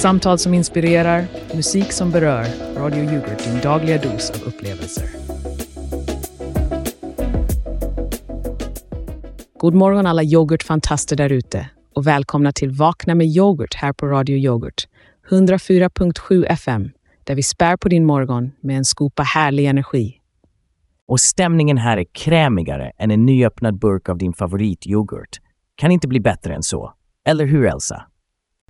Samtal som inspirerar, musik som berör. Radio Yoghurt, din dagliga dos av upplevelser. God morgon alla yoghurtfantaster där ute och välkomna till Vakna med yoghurt här på Radio Yoghurt. 104.7 FM, där vi spär på din morgon med en skopa härlig energi. Och stämningen här är krämigare än en nyöppnad burk av din favorityoghurt. Kan inte bli bättre än så. Eller hur, Elsa?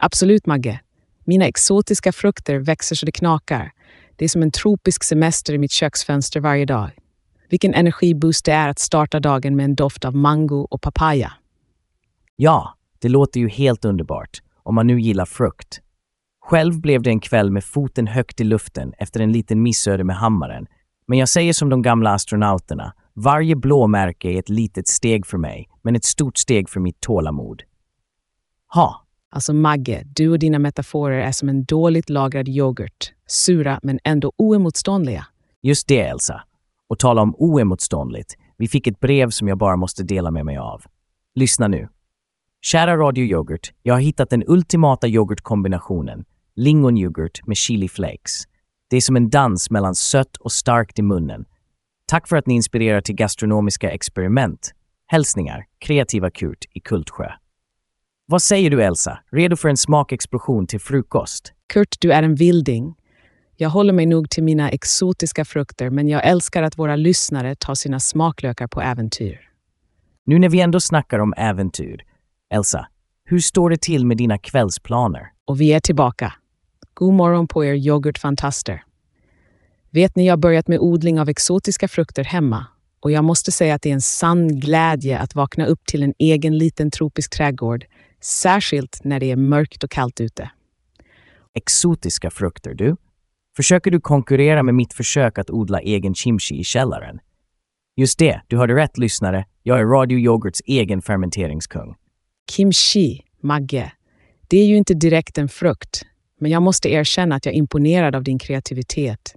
Absolut, Magge. Mina exotiska frukter växer så det knakar. Det är som en tropisk semester i mitt köksfönster varje dag. Vilken energiboost det är att starta dagen med en doft av mango och papaya. Ja, det låter ju helt underbart, om man nu gillar frukt. Själv blev det en kväll med foten högt i luften efter en liten missöde med hammaren. Men jag säger som de gamla astronauterna, varje blåmärke är ett litet steg för mig, men ett stort steg för mitt tålamod. Ha, Alltså Magge, du och dina metaforer är som en dåligt lagrad yoghurt. Sura men ändå oemotståndliga. just det Elsa. Och tala om oemotståndligt. Vi fick ett brev som jag bara måste dela med mig av. Lyssna nu. Kära Radio Yoghurt, jag har hittat den ultimata yoghurtkombinationen. Lingonyoghurt med chili flakes. Det är som en dans mellan sött och starkt i munnen. Tack för att ni inspirerar till gastronomiska experiment. Hälsningar, kreativa Kurt i Kultsjö. Vad säger du Elsa? Redo för en smakexplosion till frukost? Kurt, du är en vilding. Jag håller mig nog till mina exotiska frukter men jag älskar att våra lyssnare tar sina smaklökar på äventyr. Nu när vi ändå snackar om äventyr. Elsa, hur står det till med dina kvällsplaner? Och vi är tillbaka. God morgon på er yoghurtfantaster. Vet ni, jag har börjat med odling av exotiska frukter hemma och jag måste säga att det är en sann glädje att vakna upp till en egen liten tropisk trädgård, särskilt när det är mörkt och kallt ute. Exotiska frukter, du. Försöker du konkurrera med mitt försök att odla egen kimchi i källaren? Just det, du hörde rätt lyssnare. Jag är Radio Yoghurts egen fermenteringskung. Kimchi, Magge. Det är ju inte direkt en frukt, men jag måste erkänna att jag är imponerad av din kreativitet.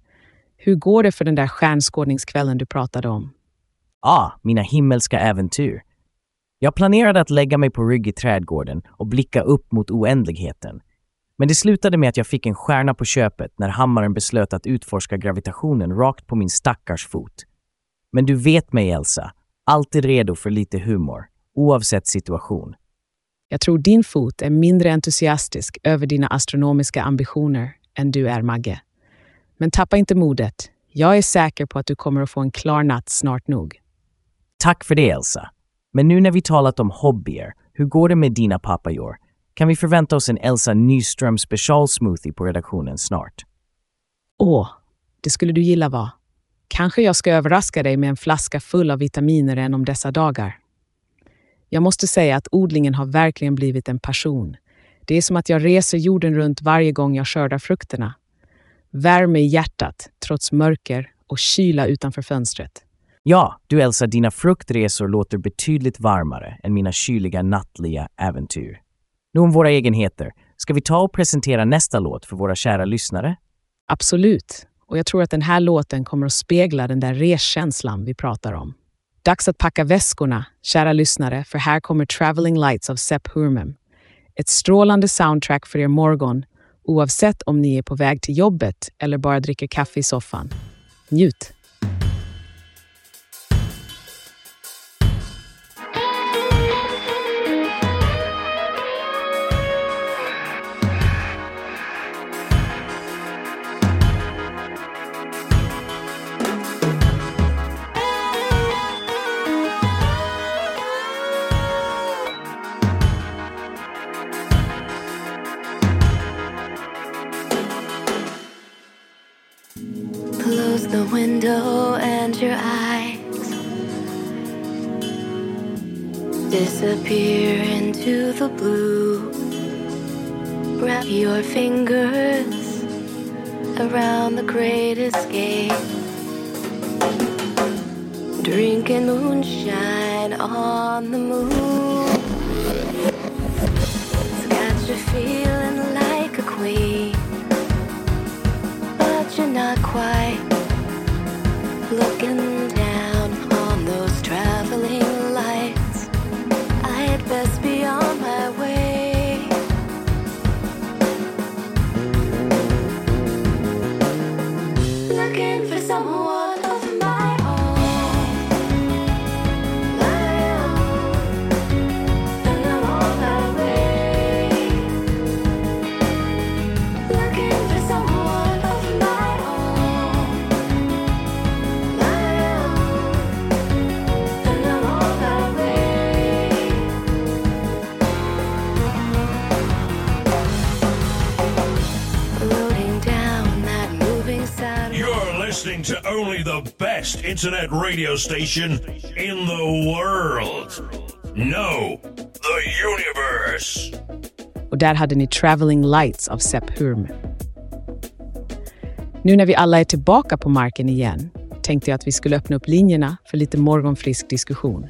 Hur går det för den där stjärnskådningskvällen du pratade om? Ah, mina himmelska äventyr. Jag planerade att lägga mig på rygg i trädgården och blicka upp mot oändligheten. Men det slutade med att jag fick en stjärna på köpet när hammaren beslöt att utforska gravitationen rakt på min stackars fot. Men du vet mig, Elsa. Alltid redo för lite humor, oavsett situation. Jag tror din fot är mindre entusiastisk över dina astronomiska ambitioner än du är, Magge. Men tappa inte modet. Jag är säker på att du kommer att få en klar natt snart nog. Tack för det, Elsa. Men nu när vi talat om hobbyer, hur går det med dina pappajor? Kan vi förvänta oss en Elsa Nyström specialsmoothie på redaktionen snart? Åh, det skulle du gilla va? Kanske jag ska överraska dig med en flaska full av vitaminer än om dessa dagar. Jag måste säga att odlingen har verkligen blivit en passion. Det är som att jag reser jorden runt varje gång jag skördar frukterna. Värme i hjärtat, trots mörker och kyla utanför fönstret. Ja, du Elsa, dina fruktresor låter betydligt varmare än mina kyliga nattliga äventyr. Nu om våra egenheter. Ska vi ta och presentera nästa låt för våra kära lyssnare? Absolut. Och jag tror att den här låten kommer att spegla den där reskänslan vi pratar om. Dags att packa väskorna, kära lyssnare, för här kommer Traveling Lights av Sepp Hurmem. Ett strålande soundtrack för er morgon, oavsett om ni är på väg till jobbet eller bara dricker kaffe i soffan. Njut! Only the best internet radio station in the world. No, the universe. Och där hade ni Traveling Lights av Sepp Hurm. Nu när vi alla är tillbaka på marken igen tänkte jag att vi skulle öppna upp linjerna för lite morgonfrisk diskussion.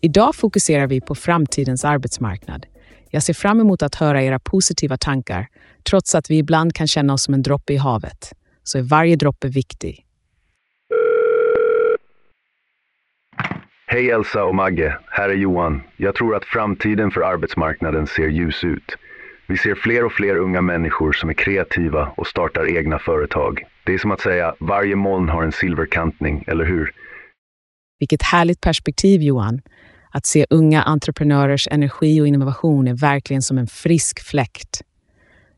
Idag fokuserar vi på framtidens arbetsmarknad. Jag ser fram emot att höra era positiva tankar, trots att vi ibland kan känna oss som en droppe i havet. Så är varje droppe viktig. Hej Elsa och Magge, här är Johan. Jag tror att framtiden för arbetsmarknaden ser ljus ut. Vi ser fler och fler unga människor som är kreativa och startar egna företag. Det är som att säga, varje moln har en silverkantning, eller hur? Vilket härligt perspektiv, Johan. Att se unga entreprenörers energi och innovation är verkligen som en frisk fläkt.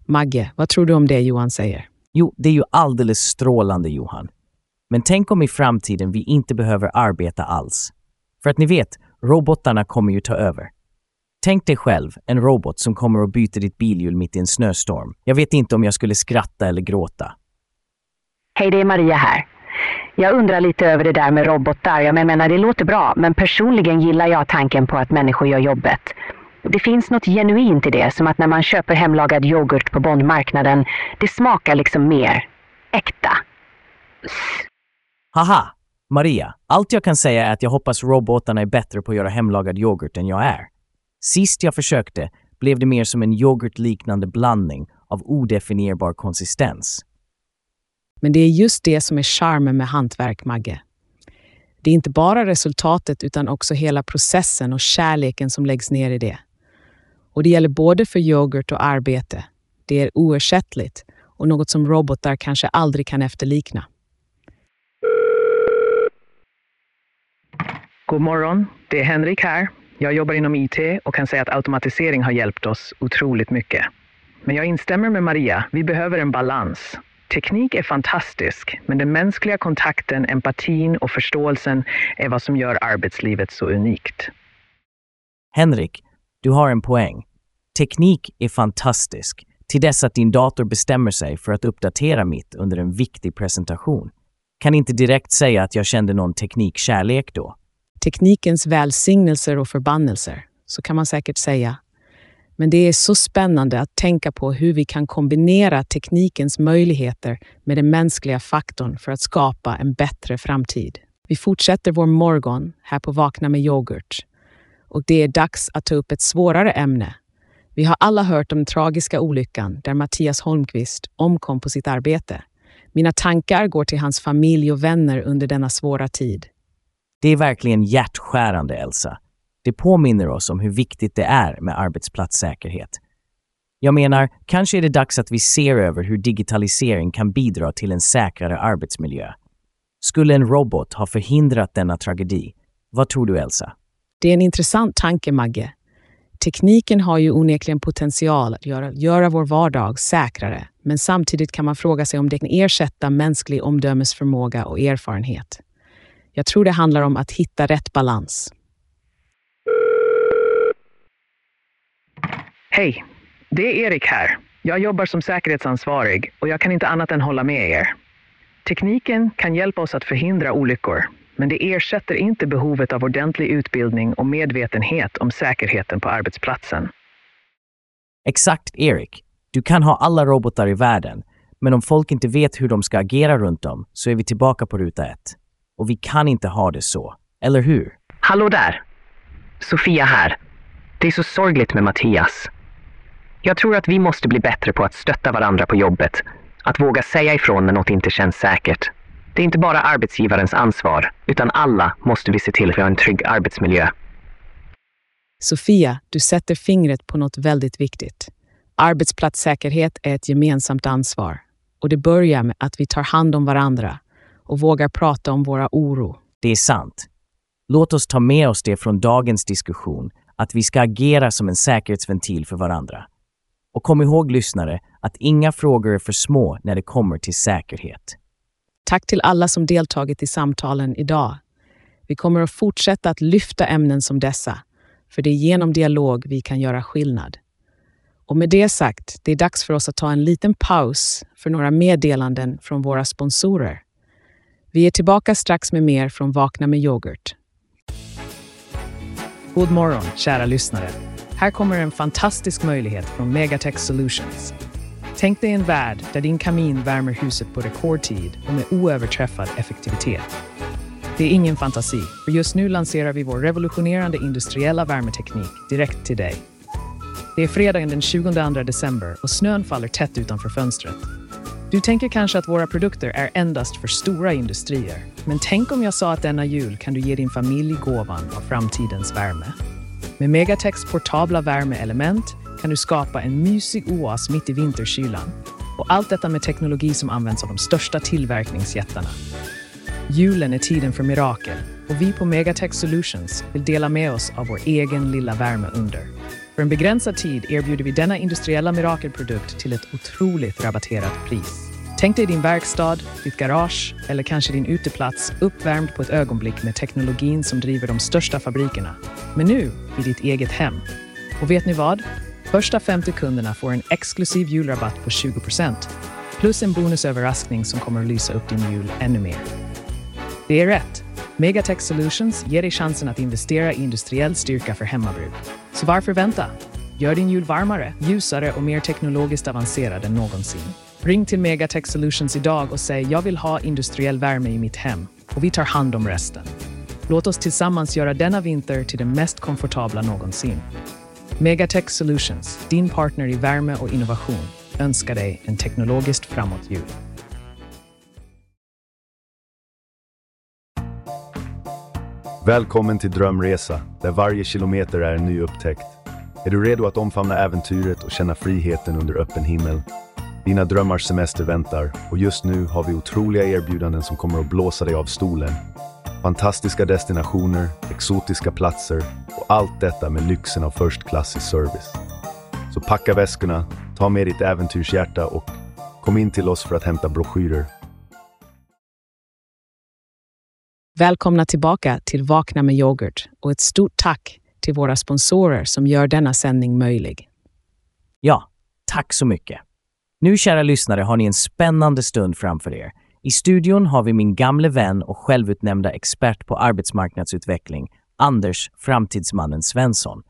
Magge, vad tror du om det Johan säger? Jo, det är ju alldeles strålande Johan. Men tänk om i framtiden vi inte behöver arbeta alls. För att ni vet, robotarna kommer ju ta över. Tänk dig själv, en robot som kommer och byter ditt bilhjul mitt i en snöstorm. Jag vet inte om jag skulle skratta eller gråta. Hej, det är Maria här. Jag undrar lite över det där med robotar. Jag menar, det låter bra, men personligen gillar jag tanken på att människor gör jobbet. Det finns något genuint i det, som att när man köper hemlagad yoghurt på Bondmarknaden, det smakar liksom mer äkta. Haha! Maria, allt jag kan säga är att jag hoppas robotarna är bättre på att göra hemlagad yoghurt än jag är. Sist jag försökte blev det mer som en yoghurtliknande blandning av odefinierbar konsistens. Men det är just det som är charmen med hantverk, Magge. Det är inte bara resultatet utan också hela processen och kärleken som läggs ner i det. Och det gäller både för yoghurt och arbete. Det är oersättligt och något som robotar kanske aldrig kan efterlikna. God morgon, det är Henrik här. Jag jobbar inom IT och kan säga att automatisering har hjälpt oss otroligt mycket. Men jag instämmer med Maria, vi behöver en balans. Teknik är fantastisk, men den mänskliga kontakten, empatin och förståelsen är vad som gör arbetslivet så unikt. Henrik, du har en poäng. Teknik är fantastisk till dess att din dator bestämmer sig för att uppdatera mitt under en viktig presentation. Kan inte direkt säga att jag kände någon teknikkärlek då. Teknikens välsignelser och förbannelser, så kan man säkert säga. Men det är så spännande att tänka på hur vi kan kombinera teknikens möjligheter med den mänskliga faktorn för att skapa en bättre framtid. Vi fortsätter vår morgon här på Vakna med yoghurt. Och det är dags att ta upp ett svårare ämne. Vi har alla hört om den tragiska olyckan där Mattias Holmqvist omkom på sitt arbete. Mina tankar går till hans familj och vänner under denna svåra tid. Det är verkligen hjärtskärande, Elsa. Det påminner oss om hur viktigt det är med arbetsplatssäkerhet. Jag menar, kanske är det dags att vi ser över hur digitalisering kan bidra till en säkrare arbetsmiljö. Skulle en robot ha förhindrat denna tragedi? Vad tror du, Elsa? Det är en intressant tanke, Magge. Tekniken har ju onekligen potential att göra, göra vår vardag säkrare, men samtidigt kan man fråga sig om det kan ersätta mänsklig omdömesförmåga och erfarenhet. Jag tror det handlar om att hitta rätt balans. Hej, det är Erik här. Jag jobbar som säkerhetsansvarig och jag kan inte annat än hålla med er. Tekniken kan hjälpa oss att förhindra olyckor, men det ersätter inte behovet av ordentlig utbildning och medvetenhet om säkerheten på arbetsplatsen. Exakt, Erik. Du kan ha alla robotar i världen, men om folk inte vet hur de ska agera runt dem så är vi tillbaka på ruta ett. Och vi kan inte ha det så, eller hur? Hallå där! Sofia här. Det är så sorgligt med Mattias. Jag tror att vi måste bli bättre på att stötta varandra på jobbet. Att våga säga ifrån när något inte känns säkert. Det är inte bara arbetsgivarens ansvar, utan alla måste vi se till att vi har en trygg arbetsmiljö. Sofia, du sätter fingret på något väldigt viktigt. Arbetsplatssäkerhet är ett gemensamt ansvar och det börjar med att vi tar hand om varandra och vågar prata om våra oro. Det är sant. Låt oss ta med oss det från dagens diskussion, att vi ska agera som en säkerhetsventil för varandra. Och kom ihåg lyssnare, att inga frågor är för små när det kommer till säkerhet. Tack till alla som deltagit i samtalen idag. Vi kommer att fortsätta att lyfta ämnen som dessa, för det är genom dialog vi kan göra skillnad. Och med det sagt, det är dags för oss att ta en liten paus för några meddelanden från våra sponsorer. Vi är tillbaka strax med mer från Vakna med yoghurt. God morgon, kära lyssnare. Här kommer en fantastisk möjlighet från Megatech Solutions. Tänk dig en värld där din kamin värmer huset på rekordtid och med oöverträffad effektivitet. Det är ingen fantasi, för just nu lanserar vi vår revolutionerande industriella värmeteknik direkt till dig. Det är fredagen den 22 december och snön faller tätt utanför fönstret. Du tänker kanske att våra produkter är endast för stora industrier. Men tänk om jag sa att denna jul kan du ge din familj gåvan av framtidens värme. Med Megatex portabla värmeelement kan du skapa en mysig oas mitt i vinterkylan. Och allt detta med teknologi som används av de största tillverkningsjättarna. Julen är tiden för mirakel och vi på Megatech Solutions vill dela med oss av vår egen lilla värmeunder. För en begränsad tid erbjuder vi denna industriella mirakelprodukt till ett otroligt rabatterat pris. Tänk dig din verkstad, ditt garage eller kanske din uteplats uppvärmd på ett ögonblick med teknologin som driver de största fabrikerna. Men nu i ditt eget hem. Och vet ni vad? Första 50 kunderna får en exklusiv julrabatt på 20% plus en bonusöverraskning som kommer att lysa upp din jul ännu mer. Det är rätt. Megatech Solutions ger dig chansen att investera i industriell styrka för hemmabruk. Så varför vänta? Gör din jul varmare, ljusare och mer teknologiskt avancerad än någonsin. Ring till Megatech Solutions idag och säg jag vill ha industriell värme i mitt hem och vi tar hand om resten. Låt oss tillsammans göra denna vinter till den mest komfortabla någonsin. Megatech Solutions, din partner i värme och innovation, önskar dig en teknologiskt framåt jul. Välkommen till Drömresa, där varje kilometer är en ny upptäckt. Är du redo att omfamna äventyret och känna friheten under öppen himmel? Dina drömmars semester väntar och just nu har vi otroliga erbjudanden som kommer att blåsa dig av stolen. Fantastiska destinationer, exotiska platser och allt detta med lyxen av förstklassig service. Så packa väskorna, ta med ditt äventyrshjärta och kom in till oss för att hämta broschyrer. Välkomna tillbaka till Vakna med yoghurt och ett stort tack till våra sponsorer som gör denna sändning möjlig. Ja, tack så mycket. Nu, kära lyssnare, har ni en spännande stund framför er. I studion har vi min gamle vän och självutnämnda expert på arbetsmarknadsutveckling, Anders Framtidsmannen Svensson.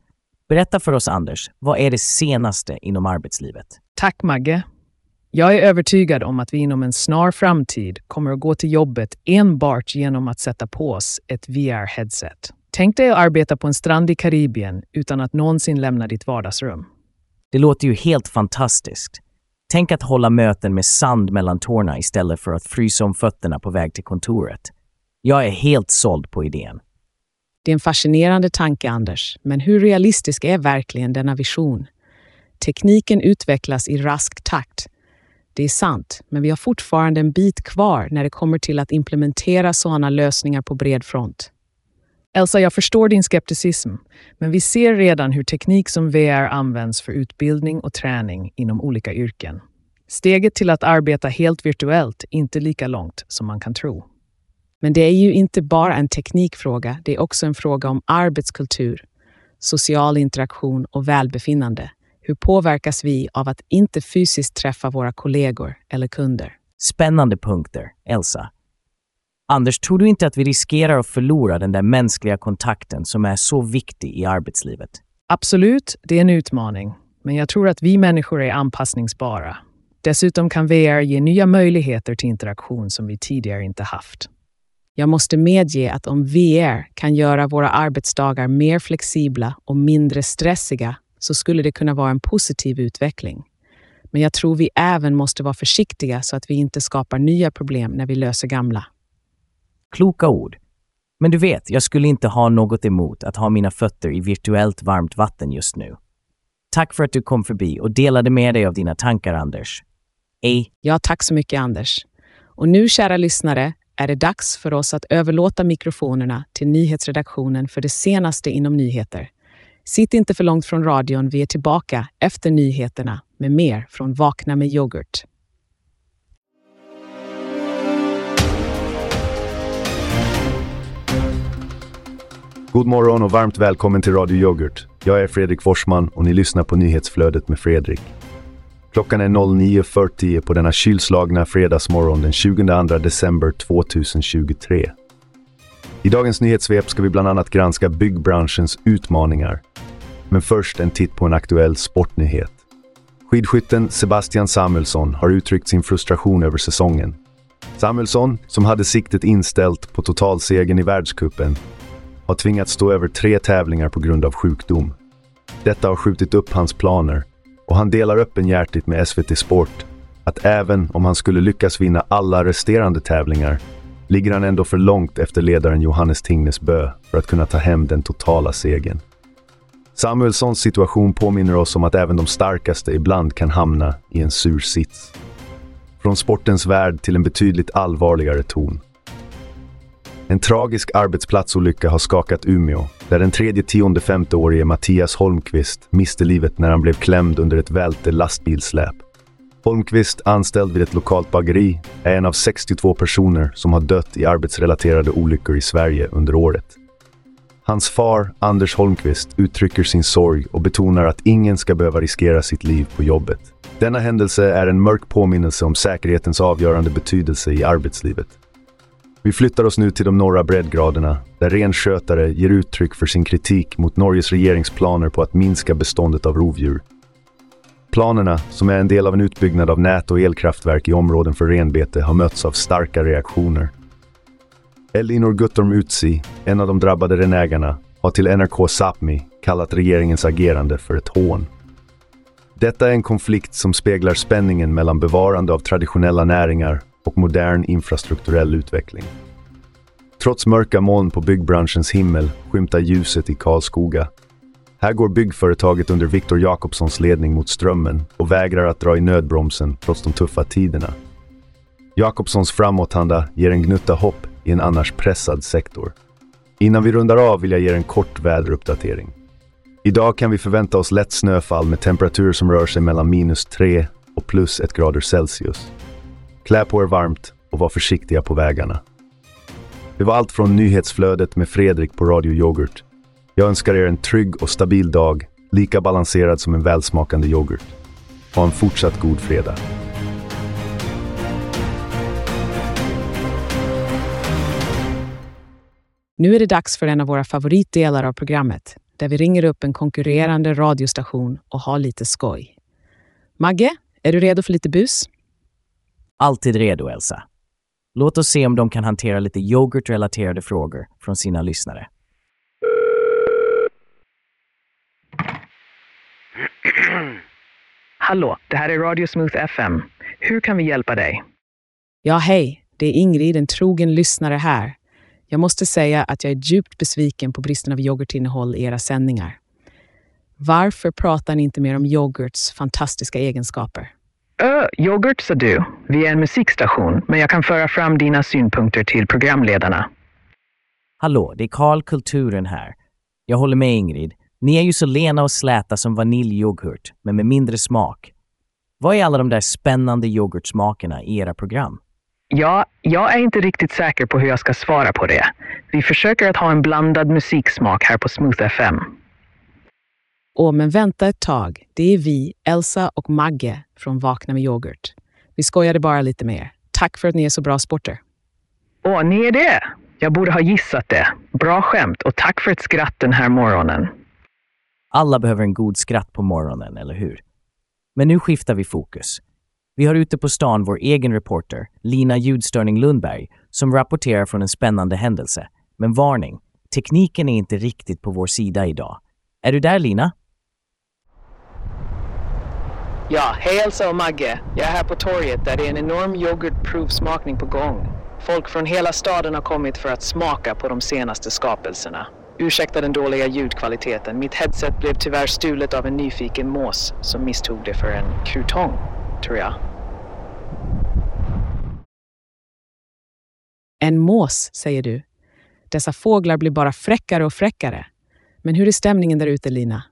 Berätta för oss, Anders, vad är det senaste inom arbetslivet? Tack Magge. Jag är övertygad om att vi inom en snar framtid kommer att gå till jobbet enbart genom att sätta på oss ett VR-headset. Tänk dig att arbeta på en strand i Karibien utan att någonsin lämna ditt vardagsrum. Det låter ju helt fantastiskt. Tänk att hålla möten med sand mellan tårna istället för att frysa om fötterna på väg till kontoret. Jag är helt såld på idén. Det är en fascinerande tanke, Anders, men hur realistisk är verkligen denna vision? Tekniken utvecklas i rask takt. Det är sant, men vi har fortfarande en bit kvar när det kommer till att implementera sådana lösningar på bred front. Elsa, jag förstår din skepticism, men vi ser redan hur teknik som VR används för utbildning och träning inom olika yrken. Steget till att arbeta helt virtuellt är inte lika långt som man kan tro. Men det är ju inte bara en teknikfråga, det är också en fråga om arbetskultur, social interaktion och välbefinnande. Hur påverkas vi av att inte fysiskt träffa våra kollegor eller kunder? Spännande punkter, Elsa. Anders, tror du inte att vi riskerar att förlora den där mänskliga kontakten som är så viktig i arbetslivet? Absolut, det är en utmaning. Men jag tror att vi människor är anpassningsbara. Dessutom kan VR ge nya möjligheter till interaktion som vi tidigare inte haft. Jag måste medge att om VR kan göra våra arbetsdagar mer flexibla och mindre stressiga så skulle det kunna vara en positiv utveckling. Men jag tror vi även måste vara försiktiga så att vi inte skapar nya problem när vi löser gamla. Kloka ord. Men du vet, jag skulle inte ha något emot att ha mina fötter i virtuellt varmt vatten just nu. Tack för att du kom förbi och delade med dig av dina tankar, Anders. Hej! Ja, tack så mycket, Anders. Och nu, kära lyssnare, är det dags för oss att överlåta mikrofonerna till nyhetsredaktionen för det senaste inom nyheter. Sitt inte för långt från radion, vi är tillbaka efter nyheterna med mer från Vakna med yoghurt. God morgon och varmt välkommen till Radio Yoghurt. Jag är Fredrik Forsman och ni lyssnar på nyhetsflödet med Fredrik. Klockan är 09.40 på denna kylslagna fredagsmorgon den 22 december 2023. I dagens nyhetssvep ska vi bland annat granska byggbranschens utmaningar. Men först en titt på en aktuell sportnyhet. Skidskytten Sebastian Samuelsson har uttryckt sin frustration över säsongen. Samuelsson, som hade siktet inställt på totalsegern i världskuppen, har tvingats stå över tre tävlingar på grund av sjukdom. Detta har skjutit upp hans planer och han delar öppenhjärtigt med SVT Sport att även om han skulle lyckas vinna alla resterande tävlingar ligger han ändå för långt efter ledaren Johannes Tingnes Bö för att kunna ta hem den totala segern. Samuelssons situation påminner oss om att även de starkaste ibland kan hamna i en sur sits. Från sportens värld till en betydligt allvarligare ton. En tragisk arbetsplatsolycka har skakat Umeå, där den tredje tionde femteårige Mattias Holmqvist miste livet när han blev klämd under ett välte lastbilsläp. Holmqvist, anställd vid ett lokalt bageri, är en av 62 personer som har dött i arbetsrelaterade olyckor i Sverige under året. Hans far, Anders Holmqvist, uttrycker sin sorg och betonar att ingen ska behöva riskera sitt liv på jobbet. Denna händelse är en mörk påminnelse om säkerhetens avgörande betydelse i arbetslivet. Vi flyttar oss nu till de norra breddgraderna, där renskötare ger uttryck för sin kritik mot Norges regeringsplaner på att minska beståndet av rovdjur. Planerna, som är en del av en utbyggnad av nät och elkraftverk i områden för renbete, har mötts av starka reaktioner. Elinor Guttorm Utsi, en av de drabbade renägarna, har till NRK Sápmi kallat regeringens agerande för ett hån. Detta är en konflikt som speglar spänningen mellan bevarande av traditionella näringar och modern infrastrukturell utveckling. Trots mörka moln på byggbranschens himmel skymtar ljuset i Karlskoga. Här går byggföretaget under Viktor Jakobssons ledning mot strömmen och vägrar att dra i nödbromsen trots de tuffa tiderna. Jakobssons framåtanda ger en gnutta hopp i en annars pressad sektor. Innan vi rundar av vill jag ge en kort väderuppdatering. Idag kan vi förvänta oss lätt snöfall med temperaturer som rör sig mellan minus 3 och plus 1 grader Celsius. Klä på er varmt och var försiktiga på vägarna. Det var allt från nyhetsflödet med Fredrik på Radio Yoghurt. Jag önskar er en trygg och stabil dag, lika balanserad som en välsmakande yoghurt. Ha en fortsatt god fredag. Nu är det dags för en av våra favoritdelar av programmet, där vi ringer upp en konkurrerande radiostation och har lite skoj. Magge, är du redo för lite bus? Alltid redo, Elsa. Låt oss se om de kan hantera lite yoghurtrelaterade frågor från sina lyssnare. Hallå, det här är Radio Smooth FM. Hur kan vi hjälpa dig? Ja, hej. Det är Ingrid, en trogen lyssnare här. Jag måste säga att jag är djupt besviken på bristen av yoghurtinnehåll i era sändningar. Varför pratar ni inte mer om yoghurts fantastiska egenskaper? Ö, yoghurt sa du. Vi är en musikstation, men jag kan föra fram dina synpunkter till programledarna. Hallå, det är Karl Kulturen här. Jag håller med Ingrid. Ni är ju så lena och släta som vaniljyoghurt, men med mindre smak. Vad är alla de där spännande yoghurtsmakerna i era program? Ja, jag är inte riktigt säker på hur jag ska svara på det. Vi försöker att ha en blandad musiksmak här på Smooth FM. Åh, men vänta ett tag. Det är vi, Elsa och Magge från Vakna med yoghurt. Vi skojade bara lite med er. Tack för att ni är så bra sporter. Åh, ni är det? Jag borde ha gissat det. Bra skämt och tack för ett skratt den här morgonen. Alla behöver en god skratt på morgonen, eller hur? Men nu skiftar vi fokus. Vi har ute på stan vår egen reporter, Lina Ljudstörning Lundberg, som rapporterar från en spännande händelse. Men varning, tekniken är inte riktigt på vår sida idag. Är du där, Lina? Ja, hej Elsa och Magge. Jag är här på torget där det är en enorm yoghurtprovsmakning på gång. Folk från hela staden har kommit för att smaka på de senaste skapelserna. Ursäkta den dåliga ljudkvaliteten. Mitt headset blev tyvärr stulet av en nyfiken mås som misstog det för en krutong, tror jag. En mås, säger du. Dessa fåglar blir bara fräckare och fräckare. Men hur är stämningen där ute, Lina?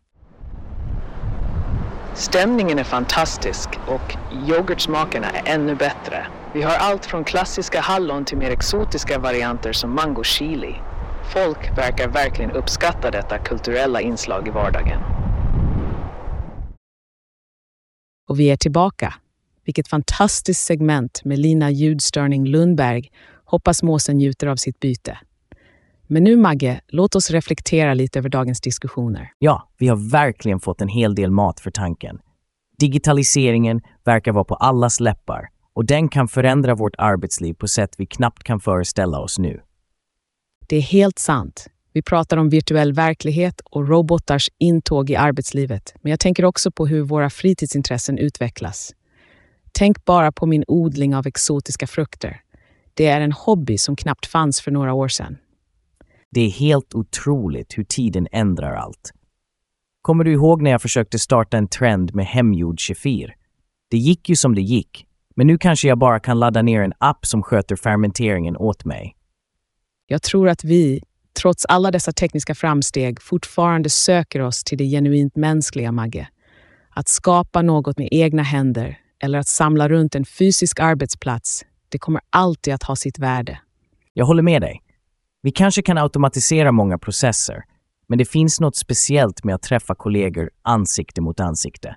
Stämningen är fantastisk och yoghurtsmakerna är ännu bättre. Vi har allt från klassiska hallon till mer exotiska varianter som mango chili. Folk verkar verkligen uppskatta detta kulturella inslag i vardagen. Och vi är tillbaka. Vilket fantastiskt segment med Lina Ljudstörning Lundberg. Hoppas måsen njuter av sitt byte. Men nu Magge, låt oss reflektera lite över dagens diskussioner. Ja, vi har verkligen fått en hel del mat för tanken. Digitaliseringen verkar vara på allas läppar och den kan förändra vårt arbetsliv på sätt vi knappt kan föreställa oss nu. Det är helt sant. Vi pratar om virtuell verklighet och robotars intåg i arbetslivet. Men jag tänker också på hur våra fritidsintressen utvecklas. Tänk bara på min odling av exotiska frukter. Det är en hobby som knappt fanns för några år sedan. Det är helt otroligt hur tiden ändrar allt. Kommer du ihåg när jag försökte starta en trend med hemgjord kefir? Det gick ju som det gick, men nu kanske jag bara kan ladda ner en app som sköter fermenteringen åt mig. Jag tror att vi, trots alla dessa tekniska framsteg, fortfarande söker oss till det genuint mänskliga, Magge. Att skapa något med egna händer eller att samla runt en fysisk arbetsplats, det kommer alltid att ha sitt värde. Jag håller med dig. Vi kanske kan automatisera många processer, men det finns något speciellt med att träffa kollegor ansikte mot ansikte.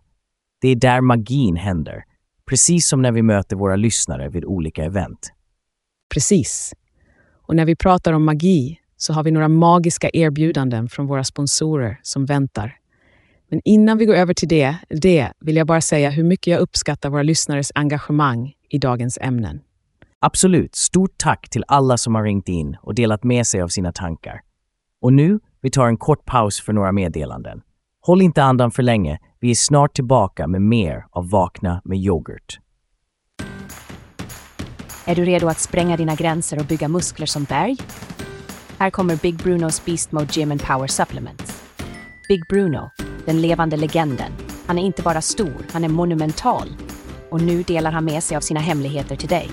Det är där magin händer, precis som när vi möter våra lyssnare vid olika event. Precis. Och när vi pratar om magi så har vi några magiska erbjudanden från våra sponsorer som väntar. Men innan vi går över till det, det vill jag bara säga hur mycket jag uppskattar våra lyssnares engagemang i dagens ämnen. Absolut, stort tack till alla som har ringt in och delat med sig av sina tankar. Och nu, vi tar en kort paus för några meddelanden. Håll inte andan för länge, vi är snart tillbaka med mer av Vakna med yoghurt. Är du redo att spränga dina gränser och bygga muskler som berg? Här kommer Big Brunos Beast Mode Gym and Power Supplements. Big Bruno, den levande legenden. Han är inte bara stor, han är monumental. Och nu delar han med sig av sina hemligheter till dig.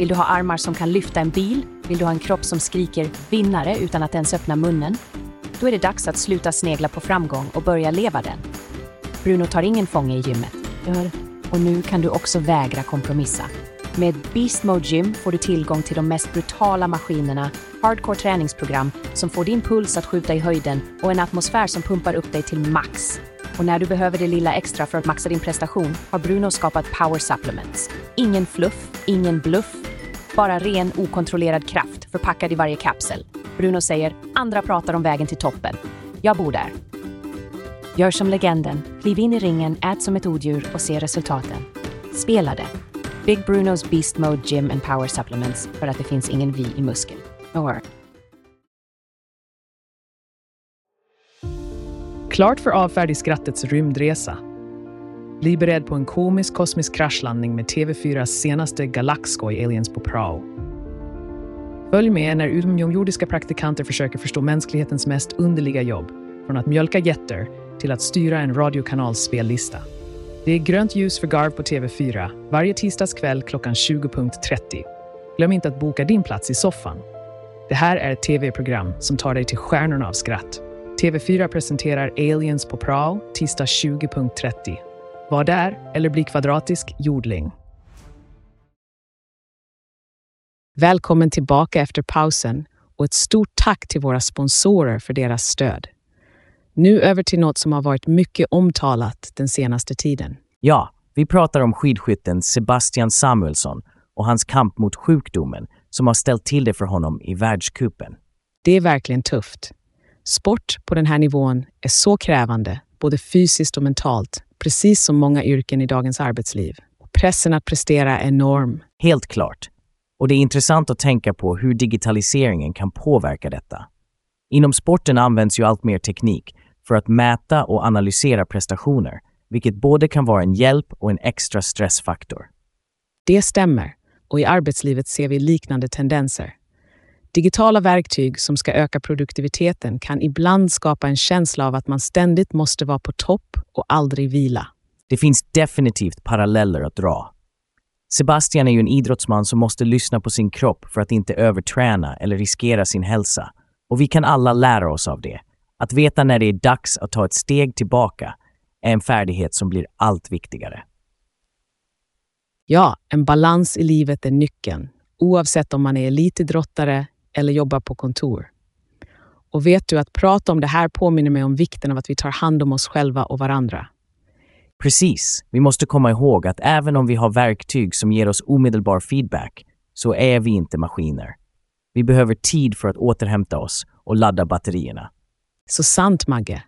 Vill du ha armar som kan lyfta en bil? Vill du ha en kropp som skriker vinnare utan att ens öppna munnen? Då är det dags att sluta snegla på framgång och börja leva den. Bruno tar ingen fånge i gymmet. Och nu kan du också vägra kompromissa. Med Beast Mode Gym får du tillgång till de mest brutala maskinerna, hardcore träningsprogram som får din puls att skjuta i höjden och en atmosfär som pumpar upp dig till max. Och när du behöver det lilla extra för att maxa din prestation har Bruno skapat Power Supplements. Ingen fluff, ingen bluff, bara ren okontrollerad kraft förpackad i varje kapsel. Bruno säger, andra pratar om vägen till toppen. Jag bor där. Gör som legenden, kliv in i ringen, ät som ett odjur och se resultaten. Spela det. Big Brunos Beast Mode Gym and Power Supplements för att det finns ingen vi i muskel. work. Klart för avfärd i skrattets rymdresa. Bli beredd på en komisk kosmisk kraschlandning med TV4s senaste galaxskoj Aliens på Prao. Följ med när utomjordiska praktikanter försöker förstå mänsklighetens mest underliga jobb, från att mjölka getter till att styra en radiokanals spellista. Det är grönt ljus för Garv på TV4 varje tisdagskväll klockan 20.30. Glöm inte att boka din plats i soffan. Det här är ett tv-program som tar dig till stjärnorna av skratt. TV4 presenterar Aliens på Prao tisdag 20.30. Var där eller bli kvadratisk jordling. Välkommen tillbaka efter pausen och ett stort tack till våra sponsorer för deras stöd. Nu över till något som har varit mycket omtalat den senaste tiden. Ja, vi pratar om skidskytten Sebastian Samuelsson och hans kamp mot sjukdomen som har ställt till det för honom i världscupen. Det är verkligen tufft. Sport på den här nivån är så krävande, både fysiskt och mentalt, precis som många yrken i dagens arbetsliv. Pressen att prestera är enorm. Helt klart. Och det är intressant att tänka på hur digitaliseringen kan påverka detta. Inom sporten används ju allt mer teknik för att mäta och analysera prestationer, vilket både kan vara en hjälp och en extra stressfaktor. Det stämmer, och i arbetslivet ser vi liknande tendenser. Digitala verktyg som ska öka produktiviteten kan ibland skapa en känsla av att man ständigt måste vara på topp och aldrig vila. Det finns definitivt paralleller att dra. Sebastian är ju en idrottsman som måste lyssna på sin kropp för att inte överträna eller riskera sin hälsa. Och vi kan alla lära oss av det. Att veta när det är dags att ta ett steg tillbaka är en färdighet som blir allt viktigare. Ja, en balans i livet är nyckeln, oavsett om man är elitidrottare eller jobbar på kontor. Och vet du att prata om det här påminner mig om vikten av att vi tar hand om oss själva och varandra. Precis. Vi måste komma ihåg att även om vi har verktyg som ger oss omedelbar feedback så är vi inte maskiner. Vi behöver tid för att återhämta oss och ladda batterierna. Så sant, Magge.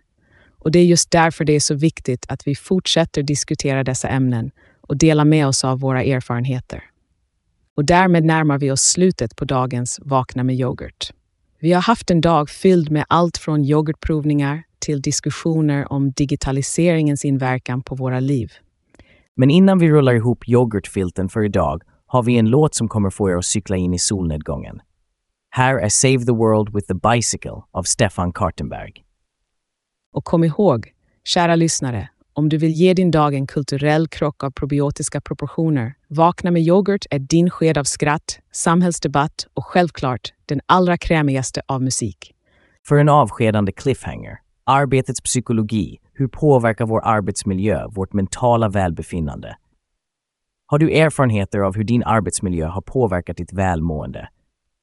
Och det är just därför det är så viktigt att vi fortsätter diskutera dessa ämnen och dela med oss av våra erfarenheter. Och därmed närmar vi oss slutet på dagens Vakna med yoghurt. Vi har haft en dag fylld med allt från yoghurtprovningar till diskussioner om digitaliseringens inverkan på våra liv. Men innan vi rullar ihop yoghurtfilten för idag har vi en låt som kommer få er att cykla in i solnedgången. Här är Save the World with the Bicycle av Stefan Kartenberg. Och kom ihåg, kära lyssnare, om du vill ge din dag en kulturell krock av probiotiska proportioner, Vakna med yoghurt är din sked av skratt, samhällsdebatt och självklart den allra krämigaste av musik. För en avskedande cliffhanger. Arbetets psykologi. Hur påverkar vår arbetsmiljö vårt mentala välbefinnande? Har du erfarenheter av hur din arbetsmiljö har påverkat ditt välmående?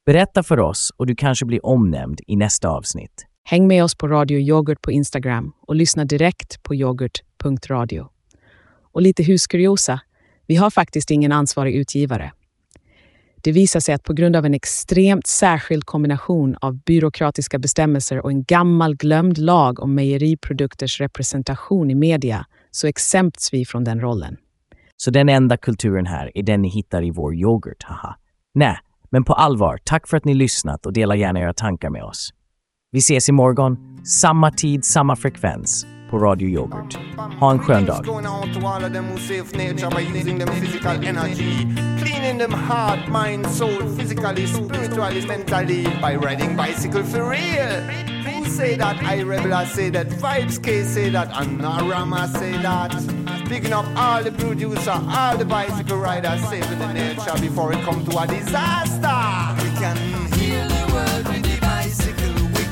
Berätta för oss och du kanske blir omnämnd i nästa avsnitt. Häng med oss på Radio Yoghurt på Instagram och lyssna direkt på yoghurt.radio. Och lite huskuriosa, vi har faktiskt ingen ansvarig utgivare. Det visar sig att på grund av en extremt särskild kombination av byråkratiska bestämmelser och en gammal glömd lag om mejeriprodukters representation i media så exempts vi från den rollen. Så den enda kulturen här är den ni hittar i vår yoghurt, haha. Nej, men på allvar, tack för att ni lyssnat och dela gärna era tankar med oss. Vi ses imorgon, samma tid, samma frekvens på Radio Yoghurt. Ha en skön dag. cleaning them heart, mind, soul, physically, spiritually, mentally by riding bicycle for real. Who say that? I rebel, I say that. Vibes K say that. And Narama say that. Picking up all the producer, all the bicycle riders, saving the nature before it come to a disaster. We can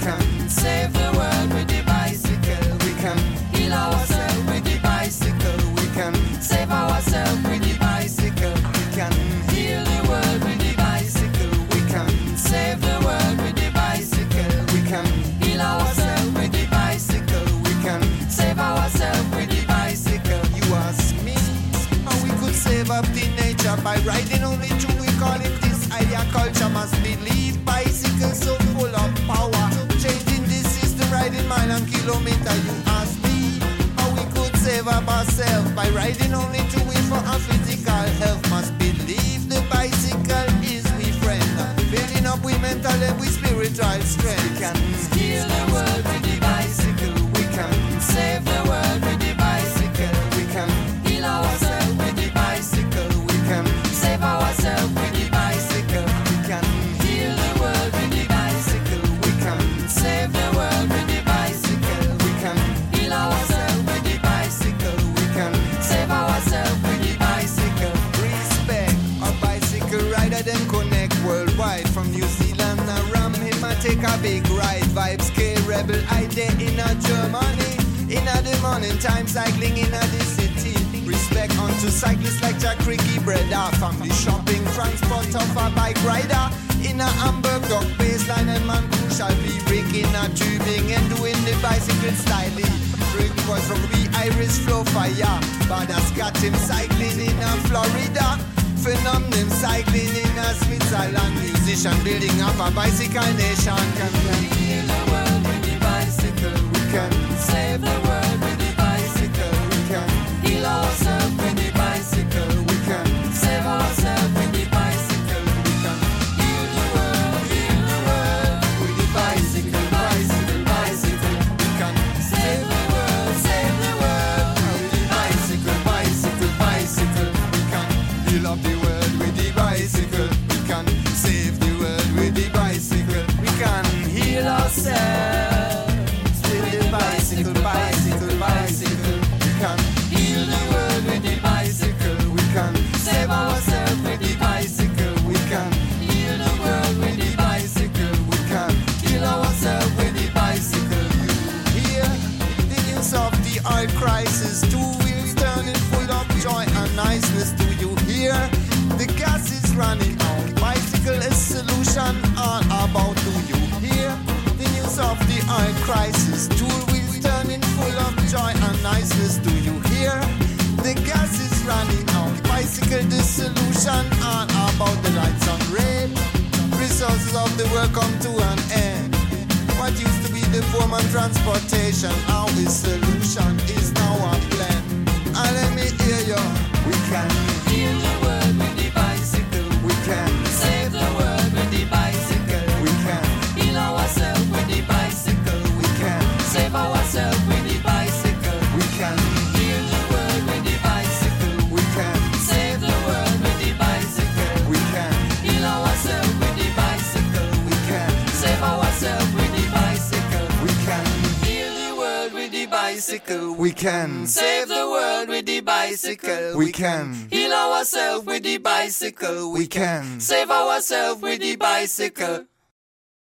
can save the world with the bicycle. We can heal ourselves with the bicycle. We can save ourselves with the bicycle. We can heal the world with the bicycle. We can save the world with the bicycle. We can heal ourselves with the bicycle. We can save ourselves with the bicycle. You ask me how we could save up the nature by riding only two. We call it this idea culture must believe bicycles so and kilometer. You ask me how we could save up ourselves by riding only two way for our physical health. Must believe the bicycle is we friend, building up we mental and we spiritual strength. Time cycling in a the city. Respect unto cyclists like Jack Ricky Breda. Family shopping, transport of a bike rider. In a Hamburg, dog baseline and man crew shall be rigging a tubing and doing the bicycle styling. Bring boys from the Irish flow fire. But I got him cycling in a Florida. Phenomenon cycling in a Switzerland. Musician building up a bicycle nation. Solution. All about the lights on red. Resources of the world come to an end. What used to be the form of transportation, our solution is now We can save the world with the bicycle. We can heal ourselves with the bicycle. We can save ourselves with the bicycle.